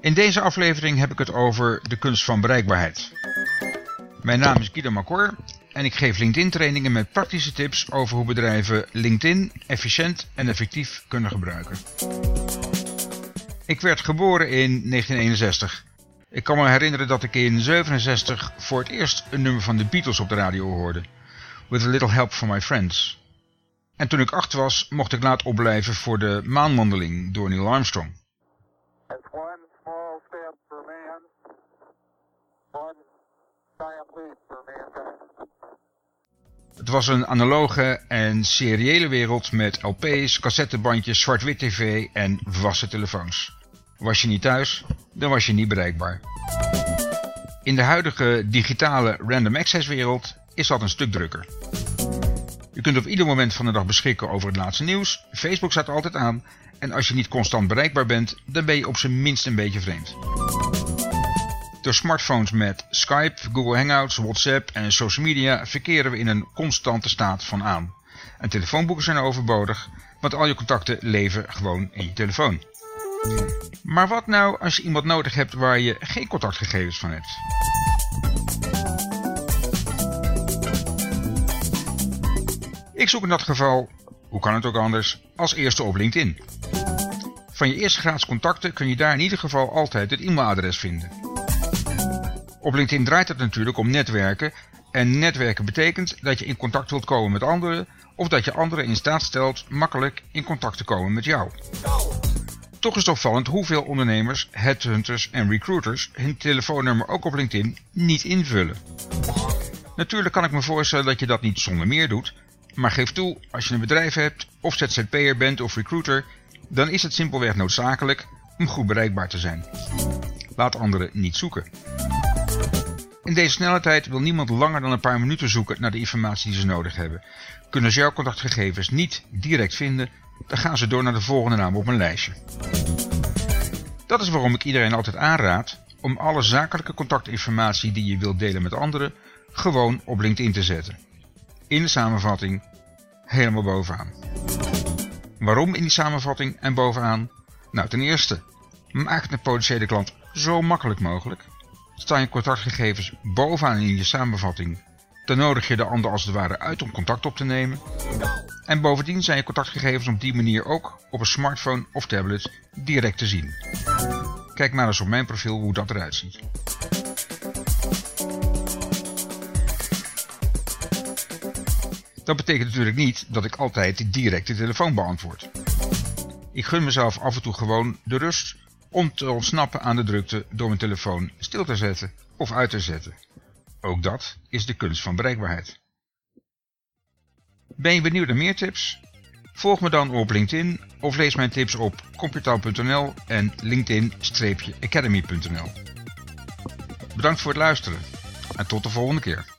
In deze aflevering heb ik het over de kunst van bereikbaarheid. Mijn naam is Guido Macor en ik geef LinkedIn trainingen met praktische tips over hoe bedrijven LinkedIn efficiënt en effectief kunnen gebruiken. Ik werd geboren in 1961. Ik kan me herinneren dat ik in 67 voor het eerst een nummer van de Beatles op de radio hoorde. With a little help from my friends. En toen ik acht was, mocht ik laat opblijven voor de maanwandeling door Neil Armstrong. Het was een analoge en seriële wereld met LP's, cassettebandjes, zwart-wit tv en vaste telefoons. Was je niet thuis, dan was je niet bereikbaar. In de huidige digitale random access wereld is dat een stuk drukker. Je kunt op ieder moment van de dag beschikken over het laatste nieuws, Facebook staat altijd aan en als je niet constant bereikbaar bent, dan ben je op zijn minst een beetje vreemd. Door smartphones met Skype, Google Hangouts, WhatsApp en social media verkeren we in een constante staat van aan. En telefoonboeken zijn overbodig, want al je contacten leven gewoon in je telefoon. Maar wat nou als je iemand nodig hebt waar je geen contactgegevens van hebt? Ik zoek in dat geval, hoe kan het ook anders, als eerste op LinkedIn. Van je eerste graads contacten kun je daar in ieder geval altijd het e-mailadres vinden. Op LinkedIn draait het natuurlijk om netwerken en netwerken betekent dat je in contact wilt komen met anderen of dat je anderen in staat stelt makkelijk in contact te komen met jou. Toch is het opvallend hoeveel ondernemers, headhunters en recruiters hun telefoonnummer ook op LinkedIn niet invullen. Natuurlijk kan ik me voorstellen dat je dat niet zonder meer doet, maar geef toe, als je een bedrijf hebt of ZZP'er bent of recruiter, dan is het simpelweg noodzakelijk om goed bereikbaar te zijn. Laat anderen niet zoeken. In deze snelle tijd wil niemand langer dan een paar minuten zoeken naar de informatie die ze nodig hebben. Kunnen ze jouw contactgegevens niet direct vinden, dan gaan ze door naar de volgende naam op een lijstje. Dat is waarom ik iedereen altijd aanraad om alle zakelijke contactinformatie die je wilt delen met anderen gewoon op LinkedIn te zetten. In de samenvatting helemaal bovenaan. Waarom in die samenvatting en bovenaan? Nou, ten eerste, maak het een potentiële klant zo makkelijk mogelijk. Staan je contactgegevens bovenaan in je samenvatting, dan nodig je de ander als het ware uit om contact op te nemen. En bovendien zijn je contactgegevens op die manier ook op een smartphone of tablet direct te zien. Kijk maar eens op mijn profiel hoe dat eruit ziet. Dat betekent natuurlijk niet dat ik altijd direct de telefoon beantwoord. Ik gun mezelf af en toe gewoon de rust om te ontsnappen aan de drukte door mijn telefoon stil te zetten of uit te zetten. Ook dat is de kunst van bereikbaarheid. Ben je benieuwd naar meer tips? Volg me dan op LinkedIn of lees mijn tips op computaal.nl en linkedin-academy.nl. Bedankt voor het luisteren en tot de volgende keer.